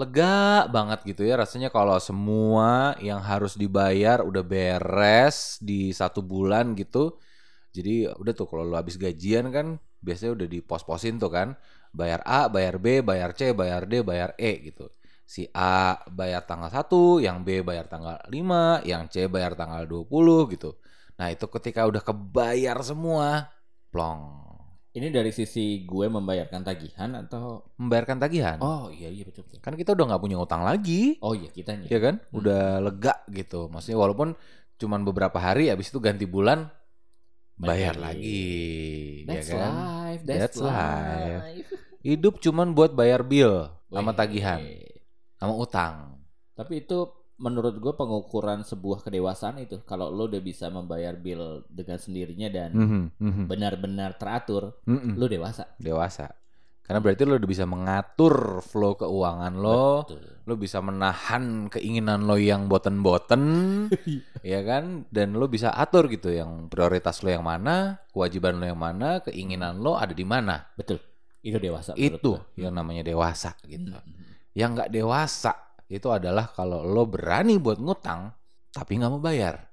lega banget gitu ya rasanya kalau semua yang harus dibayar udah beres di satu bulan gitu. Jadi udah tuh kalau lu habis gajian kan biasanya udah dipos-posin tuh kan. Bayar A, bayar B, bayar C, bayar D, bayar E gitu. Si A bayar tanggal 1, yang B bayar tanggal 5, yang C bayar tanggal 20 gitu. Nah itu ketika udah kebayar semua, plong. Ini dari sisi gue membayarkan tagihan atau Membayarkan tagihan. Oh iya iya betul betul. Kan kita udah nggak punya utang lagi. Oh iya kitanya. ya kan udah lega gitu maksudnya walaupun cuman beberapa hari habis itu ganti bulan bayar Balik. lagi That's ya kan life. That's, That's life. life. hidup cuman buat bayar bill sama tagihan sama utang Tapi itu menurut gue pengukuran sebuah kedewasaan itu kalau lo udah bisa membayar bill dengan sendirinya dan Mhm, mhm, benar-benar teratur, mhm. lo dewasa. dewasa karena berarti lo udah bisa mengatur flow keuangan lo Betul. lo bisa menahan keinginan lo yang boten-boten ya kan dan lo bisa atur gitu yang prioritas lo yang mana kewajiban lo yang mana keinginan lo ada di mana Betul. Itu dewasa. itu yang namanya dewasa gitu Hmm. yang nggak dewasa itu adalah kalau lo berani buat ngutang tapi nggak mau bayar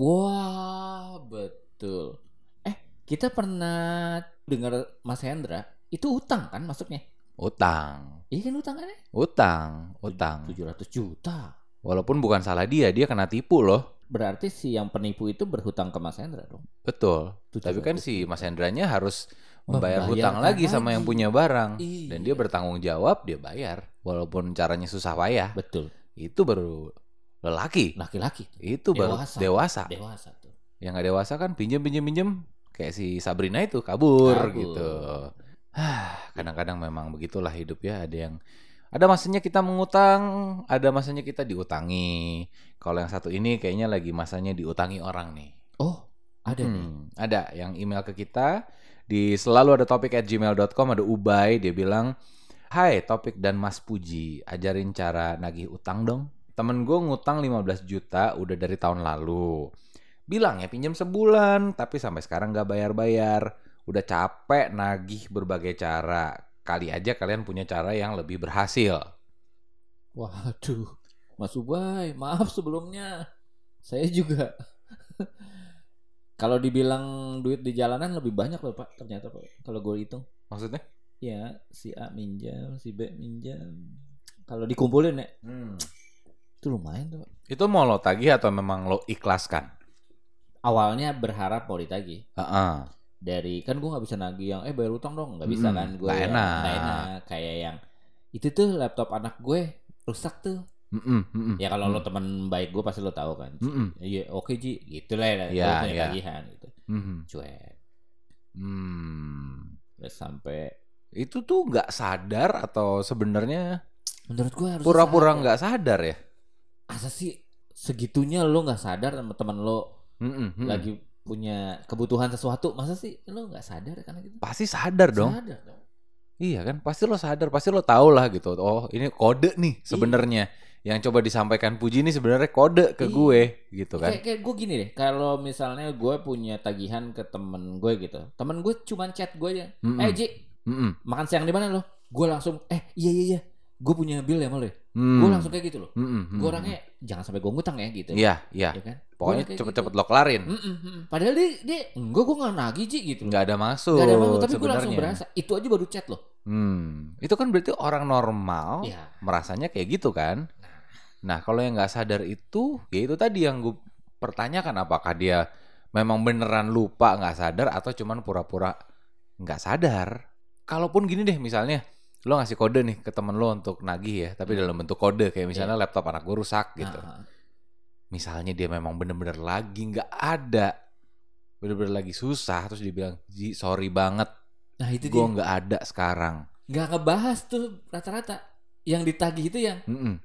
Wah, betul. Eh, kita pernah dengar Mas Hendra, itu utang kan masuknya? utang Iya kan utang kan utang utang 700 juta. walaupun bukan salah dia dia kena tipu loh Berarti si yang penipu itu berhutang ke Mas Hendra dong. betul 700 tapi kan si Mas Hendranya harus membayar Membayarkan hutang lagi sama yang lagi. punya barang Iya. dan dia bertanggung jawab dia bayar walaupun caranya susah payah Betul. itu baru lelaki Laki-laki. itu baru Dewasa. dewasa Dewasa tuh. yang nggak dewasa kan pinjem pinjem pinjem kayak si Sabrina itu kabur, Kabur. gitu. Kadang-kadang memang begitulah hidup ya. Ada yang ada masanya kita mengutang, ada masanya kita diutangi. Kalau yang satu ini kayaknya lagi masanya diutangi orang nih. Oh, ada nih. Hmm, ada yang email ke kita di selalu ada topik at gmail.com ada Ubay dia bilang Hai Topik dan Mas Puji ajarin cara nagih utang dong temen gue ngutang 15 juta udah dari tahun lalu bilang ya pinjam sebulan tapi sampai sekarang gak bayar-bayar udah capek nagih berbagai cara kali aja kalian punya cara yang lebih berhasil Waduh. Mas Ubay, maaf sebelumnya. Saya juga. Kalau dibilang duit di jalanan lebih banyak loh Pak, ternyata Pak. Kalau gue hitung. maksudnya Ya, si A minjam, si B minjam. Kalau dikumpulin ya, itu lumayan tuh Pak. itu mau lo tagih atau memang lo ikhlaskan Awalnya berharap mau ditagih. Heeh. Dari, kan gue nggak bisa nagih yang, eh bayar utang dong. nggak bisa Mm-mm, kan. Gue yang enak. enak. Kayak yang, itu tuh laptop anak gue rusak tuh. Mm-mm, mm-mm. Ya kalau lo teman baik gue pasti lo tahu kan. Iya oke Ji, gitu lah ya, Iya, lo punya iya. tagihan gitu. Mhm. Cuek. Hmm. Terus sampai Itu tuh nggak sadar atau sebenarnya menurut gue harus pura-pura sadar. nggak sadar ya? Asa sih segitunya lo nggak sadar sama teman lo Mm-mm, mm-mm. lagi punya kebutuhan sesuatu, masa sih lo nggak sadar karena gitu? Pasti sadar dong. Sadar dong. Iya kan, pasti lo sadar, pasti lo tahu lah gitu. Oh, ini kode nih sebenarnya. Yang coba disampaikan Puji ini sebenarnya kode ke Iya. gue gitu kan. Kayak, kayak gue gini deh, kalau misalnya gue punya tagihan ke temen gue gitu, temen gue cuman chat gue aja, Mm-mm. eh Ji, Mm-mm. makan siang di mana lo? Gue langsung, eh iya iya iya, gue punya bill ya sama lo ya? Hmm. Gue langsung kayak gitu loh. Mm-mm, Gue mm-mm. orangnya jangan sampai gue ngutang ya gitu. Iya, iya. Ya kan? Pokoknya cepet-cepet gitu. lo kelarin. Mm-mm, mm-mm. Padahal dia, dia enggak gue nggak nagih Ji gitu. Nggak ada maksud. Gak ada maksud, tapi gue langsung berasa. Itu aja baru chat loh. Hmm. Itu kan berarti orang normal Iya. merasanya kayak gitu kan. Nah, kalau yang nggak sadar itu, ya itu tadi yang gue pertanyakan apakah dia memang beneran lupa nggak sadar atau cuman pura-pura nggak sadar. Kalaupun gini deh misalnya, lo ngasih kode nih ke temen lo untuk nagih ya, tapi dalam bentuk kode kayak misalnya laptop anak gue rusak gitu. Nah, Misalnya dia memang bener-bener lagi nggak ada, bener-bener lagi susah, terus dia bilang, Ji sorry banget, nah itu gue nggak ada sekarang. Nggak ngebahas tuh rata-rata. Yang ditagih itu yang, Mm-mm.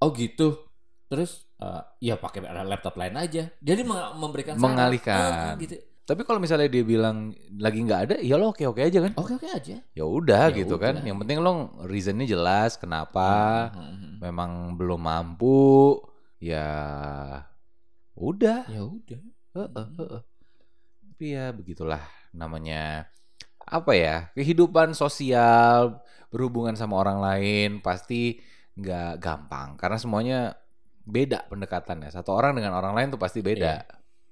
Oh gitu. Terus, eh, ya pakai laptop lain aja. Jadi memberikan saran. Mengalihkan. Ah, gitu. Tapi kalau misalnya dia bilang lagi nggak ada, ya lo oke oke aja kan? Oke oke aja. Ya udah Ya gitu udah. kan. Yang penting lo reasonnya jelas kenapa. Hmm, hmm, hmm. Memang belum mampu. Ya udah. Ya udah. Heeh, heeh. Tapi ya begitulah namanya apa ya kehidupan sosial berhubungan sama orang lain pasti nggak gampang karena semuanya beda pendekatannya. Satu orang dengan orang lain tuh pasti beda.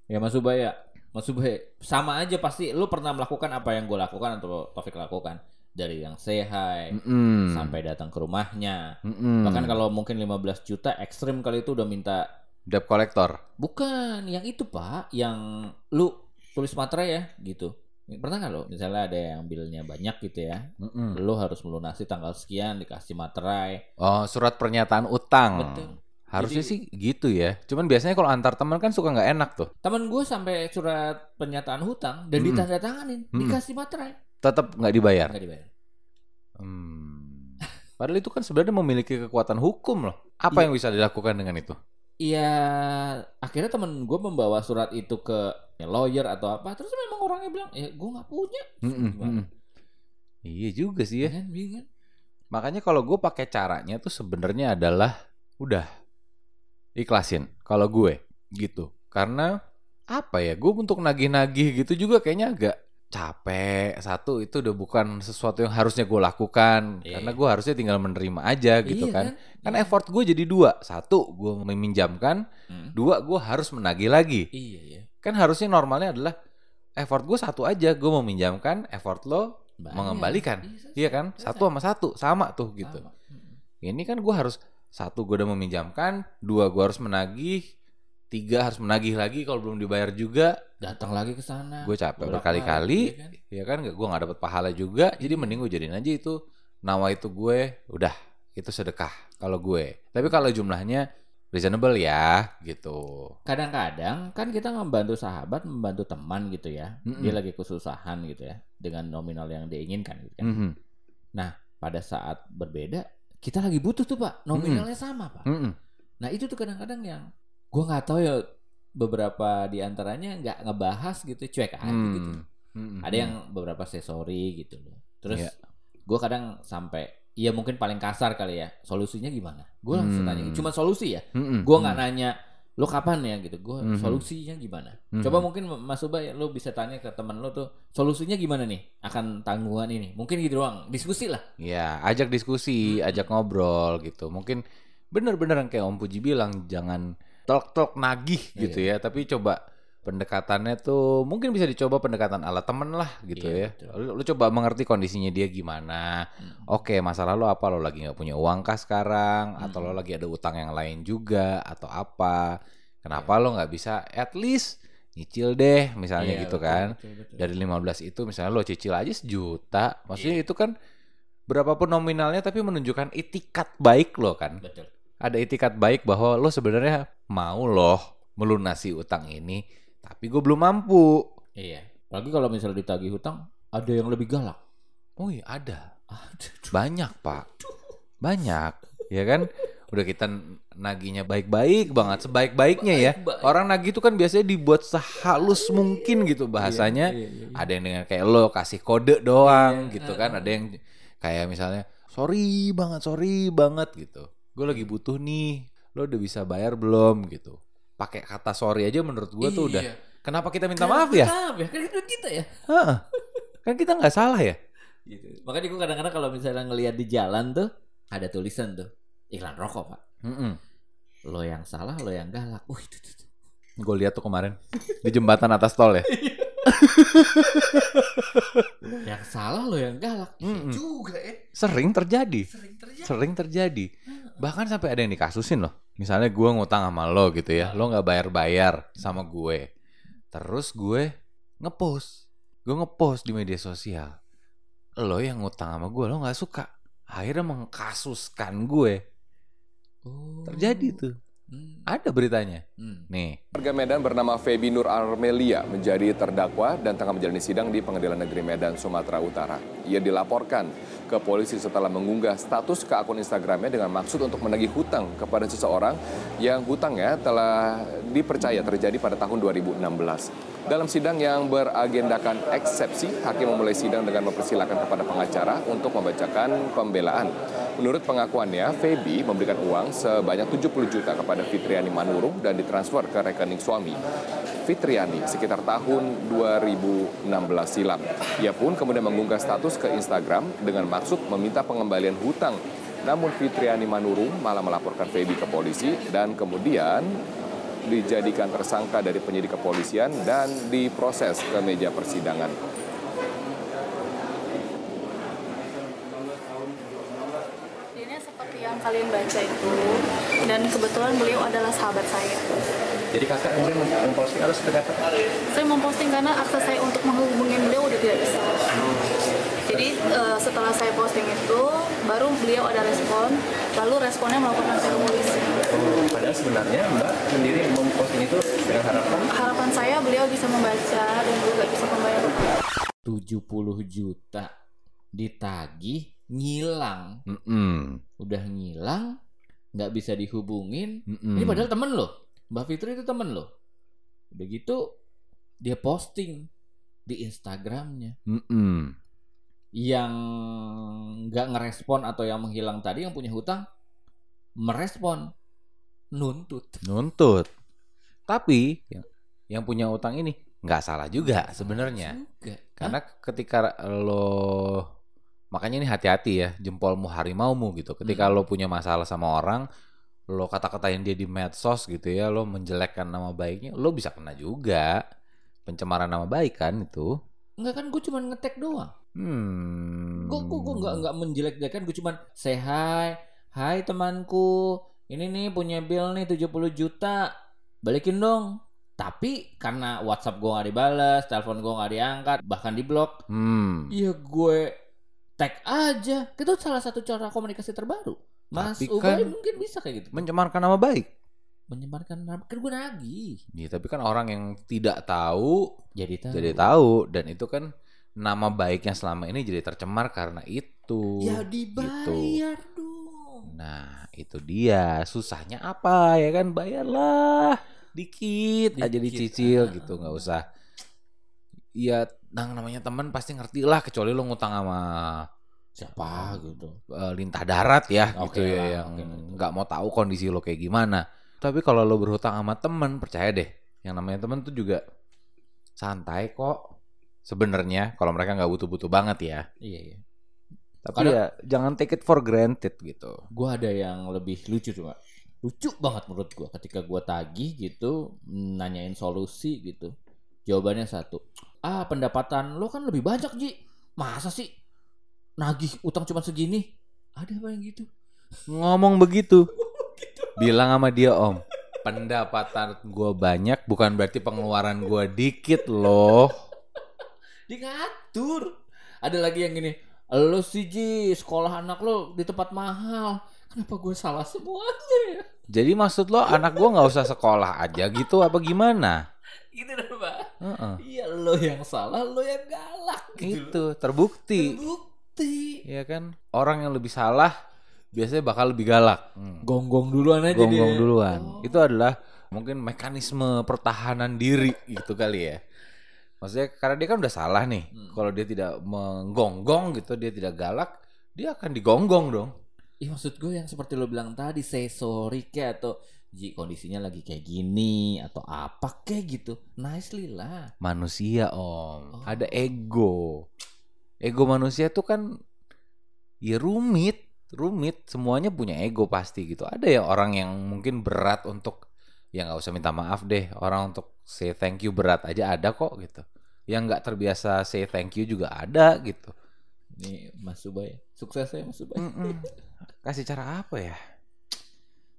Ya Mas Ubay ya, Mas Ubay sama aja pasti lu pernah melakukan apa yang gue lakukan atau Taufik lakukan dari yang say hi Mm-mm. sampai datang ke rumahnya. Mm-mm. Bahkan kalau mungkin 15 juta ekstrim kali itu udah minta debt collector. bukan yang itu Pak, yang lu tulis materai ya gitu. Pernah nggak lo misalnya ada yang bilnya banyak gitu ya, Mm-mm. lu harus melunasi tanggal sekian dikasih materai. Oh, surat pernyataan utang. Betul. Harusnya Jadi- sih gitu ya. Cuman biasanya kalau antar teman kan suka nggak enak tuh. Temen gue sampai surat pernyataan hutang dan Mm-mm. ditandatanganin, Mm-mm. dikasih materai, Tetap nggak dibayar. nggak dibayar. Hmm. Padahal itu kan sebenarnya memiliki kekuatan hukum loh. Apa Iya. yang bisa dilakukan dengan itu? Iya, akhirnya temen gue membawa surat itu ke lawyer atau apa, terus memang orangnya bilang, ya gue nggak punya. Mm-mm, Gimana? mm-mm. Iya juga sih ya. Kan, bingung kan? Makanya kalau gue pakai caranya tuh sebenarnya adalah udah ikhlasin. Kalau gue gitu. Karena apa ya? Gue untuk nagih-nagih gitu juga kayaknya agak capek. Satu itu udah bukan sesuatu yang harusnya gue lakukan. Iya. Karena gue harusnya tinggal menerima aja gitu Iya kan. Kan Iya. effort gue jadi dua. Satu gue meminjamkan. Hmm. Dua gue harus menagih lagi. Iya, iya. Kan harusnya normalnya adalah effort gue satu aja. Gue meminjamkan. Effort lo Bayar. mengembalikan. Iya, Iya kan? selesai. Satu sama satu sama tuh gitu. Sama. Mm. Ini kan gue harus satu gue udah meminjamkan, dua gue harus menagih, tiga harus menagih lagi kalau belum dibayar juga. Datang lagi ke sana. Gue capek berkali-kali, iya kan? ya kan? Gue nggak dapet pahala juga. Jadi mending gue jadiin aja itu nawa itu gue udah itu sedekah kalau gue. Tapi kalau jumlahnya reasonable ya gitu. Kadang-kadang kan kita membantu sahabat, membantu teman gitu ya. Mm-mm. Dia lagi kesusahan gitu ya, dengan nominal yang dia inginkan gitu kan. Mhm. Pada saat berbeda, kita lagi butuh tuh pak, nominalnya sama pak. Mhm. Nah itu tuh kadang-kadang yang gua nggak tahu ya beberapa di antaranya nggak ngebahas gitu, cuek aja Hmm. gitu. Mhm. Ada yang beberapa say sorry gitu loh. Terus Iya. gua kadang sampai Iya mungkin paling kasar kali ya. Solusinya gimana? Gue langsung Hmm. tanya. Cuma solusi ya. Mhm. Gue nggak nanya lo kapan ya gitu. Gue Mhm. solusinya gimana? Mhm. Coba mungkin Mas Ubay lo bisa tanya ke teman lo tuh solusinya gimana nih akan tanggungan ini. Mungkin gitu doang. Diskusi lah. Ya, ajak diskusi, ajak ngobrol gitu. Mungkin bener-bener yang kayak Om Puji bilang, jangan telok-telok nagih gitu ya. Tapi coba pendekatannya tuh mungkin bisa dicoba pendekatan ala temen lah gitu Iya, ya. betul. Lu, lu coba mengerti kondisinya dia gimana. Hmm. Oke, masalah lo apa? Lo lagi nggak punya uang kah sekarang? Atau lo Hmm. lagi ada utang yang lain juga? Atau apa? Kenapa lo nggak bisa at least nyicil deh misalnya Iya, gitu betul, kan? betul, betul. dari 15 itu misalnya lo cicil aja sejuta Iya. maksudnya itu kan berapapun nominalnya tapi menunjukkan itikat baik lo kan Betul. Ada itikat baik bahwa lo sebenarnya mau loh melunasi utang ini tapi gue belum mampu. Iya. Apalagi kalau misalnya ditagih hutang ada yang lebih galak. oh iya ada. Aduh. banyak pak. Banyak ya kan? Udah kita naginya baik-baik banget sebaik-baiknya ya. Baik-baik. orang nagih itu kan biasanya dibuat sehalus mungkin gitu bahasanya. Iya, iya, iya. ada yang dengan kayak lo kasih kode doang Iya, gitu kan. Ada yang kayak misalnya sorry banget sorry banget gitu gue lagi butuh nih lo udah bisa bayar belum gitu pakai kata sorry aja menurut gue tuh udah Iya. kenapa kita minta Kenapa maaf ya Maaf ya. Kan kita ya. Kan kita nggak salah ya Gitu. Makanya gue kadang-kadang kalau misalnya ngelihat di jalan tuh ada tulisan tuh iklan rokok pak. Lo yang salah, lo yang galak. Wih, itu, itu, itu. gue lihat tuh kemarin di jembatan atas tol ya Yang salah lo yang galak. Iya Mm-mm. juga ya. sering terjadi Sering terjadi. sering terjadi bahkan sampai ada yang dikasusin loh. Misalnya gue ngutang sama lo gitu ya. Lo nggak bayar bayar sama gue. Terus gue ngepost. Gue ngepost di media sosial. Lo yang ngutang sama gue lo nggak suka. Akhirnya mengkasuskan gue. Oh. terjadi tuh Hmm. ada beritanya Hmm. nih Warga Medan bernama Febi Nur Armelia menjadi terdakwa dan tengah menjalani sidang di Pengadilan Negeri Medan, Sumatera Utara. Ia dilaporkan ke polisi setelah mengunggah status ke akun Instagramnya dengan maksud untuk menagih hutang kepada seseorang yang hutangnya telah dipercaya terjadi pada tahun 2016. Dalam sidang yang beragendakan eksepsi, hakim memulai sidang dengan mempersilahkan kepada pengacara untuk membacakan pembelaan. Menurut pengakuannya, Febi memberikan uang sebanyak 70 juta kepada Fitriani Manurung dan ditransfer ke rekening suami. Fitriani sekitar tahun 2016 silam. Ia pun kemudian mengunggah status ke Instagram dengan maksud meminta pengembalian hutang Namun Fitriani Manurung malah melaporkan Feby ke polisi dan kemudian dijadikan tersangka dari penyidik kepolisian dan diproses ke meja persidangan. Ini seperti yang kalian baca itu, dan kebetulan beliau adalah sahabat saya. Jadi kakak kemudian memposting harus ternyata Saya memposting karena akses saya untuk menghubungi beliau udah tidak bisa. Jadi eh, setelah saya posting itu, baru beliau ada respon, lalu responnya melaporkan saya ke polisi. padahal sebenarnya Mbak sendiri memposting itu dengan harapan Harapan saya beliau bisa membaca dan juga bisa membayar 70 juta ditagih ngilang Mm-mm. udah ngilang nggak bisa dihubungin Mm-mm. ini padahal temen loh Mbak Fitri itu temen loh udah gitu dia posting di Instagramnya Mm-mm. Yang nggak ngerespon atau yang menghilang tadi yang punya hutang merespon nuntut nuntut. Tapi yang, yang punya utang ini nggak salah juga sebenarnya. Karena ketika lo makanya ini hati-hati ya jempolmu harimaumu gitu. Ketika Hmm. lo punya masalah sama orang, lo kata-katain dia di medsos gitu ya, lo menjelekkan nama baiknya, lo bisa kena juga pencemaran nama baik kan itu. Enggak kan gue cuma ngetek doang Hmm. Gue gue gue nggak nggak menjelek-jelekan gue cuman say hi, hai temanku, ini nih punya bill nih 70 juta, balikin dong. Tapi karena WhatsApp gue nggak dibales, telepon gue nggak diangkat, bahkan di blok, Hmm. ya gue tag aja. Itu salah satu cara komunikasi terbaru. Mas Tapi Ubay kan- mungkin bisa kayak gitu. Mencemarkan nama baik. Menyebarkan nama, kan gue nagih. Ya, tapi kan orang yang tidak tahu Jadi tahu. jadi tahu dan itu kan nama baiknya selama ini jadi tercemar karena itu. Ya gitu. dibayar dong. Nah, itu dia. Susahnya apa ya kan? Bayarlah dikit, aja Dikit, dicicil ah. gitu, nggak usah. Iya, nang namanya teman pasti ngerti lah kecuali lo ngutang sama Siapa gitu. eh, lintah darat ya Oke gitu ya yang nggak mau tahu kondisi lo kayak gimana. Tapi kalau lo berhutang sama temen, percaya deh, yang namanya temen tuh juga santai kok. Sebenarnya kalau mereka nggak butuh-butuh banget ya. Iya iya. Tapi Kadang- ya jangan take it for granted gitu. gue ada yang lebih lucu cuma lucu banget menurut gue ketika gue tagih gitu nanyain solusi gitu jawabannya satu ah pendapatan lo kan lebih banyak ji masa sih nagih utang cuma segini ada apa yang gitu Ngomong begitu. Bilang sama dia om, pendapatan gue banyak bukan berarti pengeluaran gue dikit loh. dia ngatur ada lagi yang gini lo sih ji sekolah anak lo di tempat mahal kenapa gue salah semuanya ya Jadi maksud lo anak gue nggak usah sekolah aja gitu apa gimana? gitu dong pak Heeh. iya lo yang salah lo yang galak gitu Itu terbukti. terbukti Iya kan? Orang yang lebih salah biasanya bakal lebih galak. Hmm. gonggong duluan aja Gonggong dia. duluan. Oh. Itu adalah mungkin mekanisme pertahanan diri gitu kali ya. Maksudnya karena dia kan udah salah nih. Hmm. Kalau dia tidak menggonggong gitu, dia tidak galak, dia akan digonggong dong. Ih maksud gue yang seperti lo bilang tadi say sorry kayak atau Ji kondisinya lagi kayak gini atau apa kayak gitu nicely lah Manusia om, Oh. ada ego. Ego manusia tuh kan ya rumit, rumit. Semuanya punya ego pasti gitu. Ada ya orang yang mungkin berat untuk ya nggak usah minta maaf deh. Orang untuk say thank you berat aja ada kok gitu. Yang nggak terbiasa say thank you juga ada gitu. nih Mas Subay sukses ya Mas Subay Mm-mm. Kasih cara apa ya?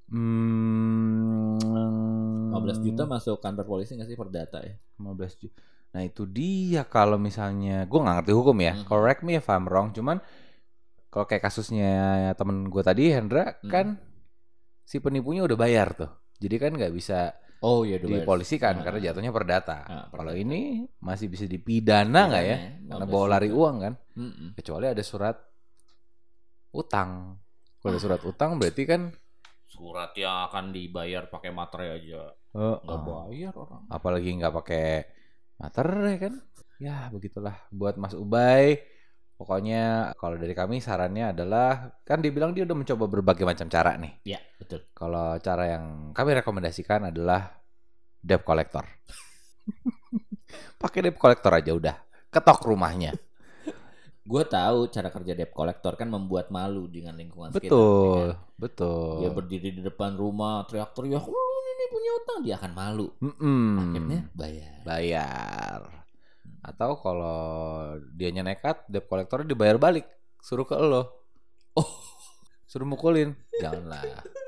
Hmm, 15 juta masuk kantor polisi nggak sih perdata ya 15 juta. Nah itu dia kalau misalnya gue nggak ngerti hukum ya. Correct me if I'm wrong. Cuman kalau kayak kasusnya temen gue tadi Hendra Mhm. kan si penipunya udah bayar tuh. Jadi kan nggak bisa oh iya dipolisikan Ah. karena jatuhnya perdata. Ah, Kalau ini masih bisa dipidana nggak ya? Karena 15 bawa lari uang kan. Mm-mm. Kecuali ada surat utang. Kalau ada surat utang berarti kan surat yang akan dibayar pakai materai aja nggak oh. bayar orang apalagi nggak pakai materai kan ya begitulah buat Mas Ubay pokoknya kalau dari kami sarannya adalah kan dibilang dia udah mencoba berbagai macam cara nih ya betul kalau cara yang kami rekomendasikan adalah debt collector pakai debt collector aja udah ketok rumahnya Gue tahu cara kerja debt collector kan membuat malu dengan lingkungan sekitar. Betul, ya kan? betul. Dia berdiri di depan rumah teriak-teriak, "Lu ini punya utang." Dia akan malu. Mm-mm. Akhirnya bayar. bayar. Atau kalau dianya nekat, debt collector dibayar balik, suruh ke lo. Oh, suruh mukulin. Janganlah.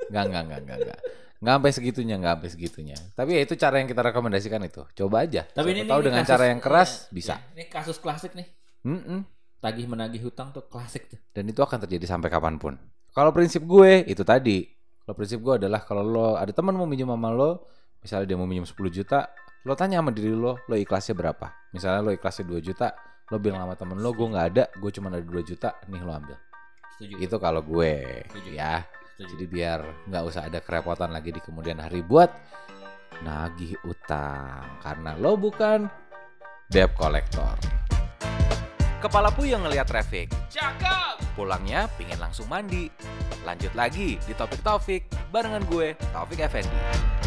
Enggak, enggak, enggak, enggak, enggak. Enggak sampai segitunya, enggak sampai segitunya. Tapi ya itu cara yang kita rekomendasikan itu. Coba aja. Tapi Siapa ini tahu ini dengan kasus- cara yang keras iya, bisa. iya. Ini kasus klasik nih. Mm-mm. Tagih menagih hutang tuh klasik tuh. Dan itu akan terjadi sampai kapan pun. Kalau prinsip gue itu tadi. Kalau prinsip gue adalah kalau lo ada teman mau minjem sama lo, misalnya dia mau minjem 10 juta, lo tanya sama diri lo, lo ikhlasnya berapa? Misalnya lo ikhlasnya 2 juta, lo bilang sama temen lo, gue nggak ada, gue cuma ada 2 juta, nih lo ambil. Setuju. Itu kalau gue, Setuju. ya. Setuju. Jadi biar nggak usah ada kerepotan lagi di kemudian hari buat nagih utang. Karena lo bukan debt collector. Kepala puyeng ngeliat traffic. Cakep. Pulangnya pingin langsung mandi. Lanjut lagi di Topik Taufik barengan gue, Taufik Effendi.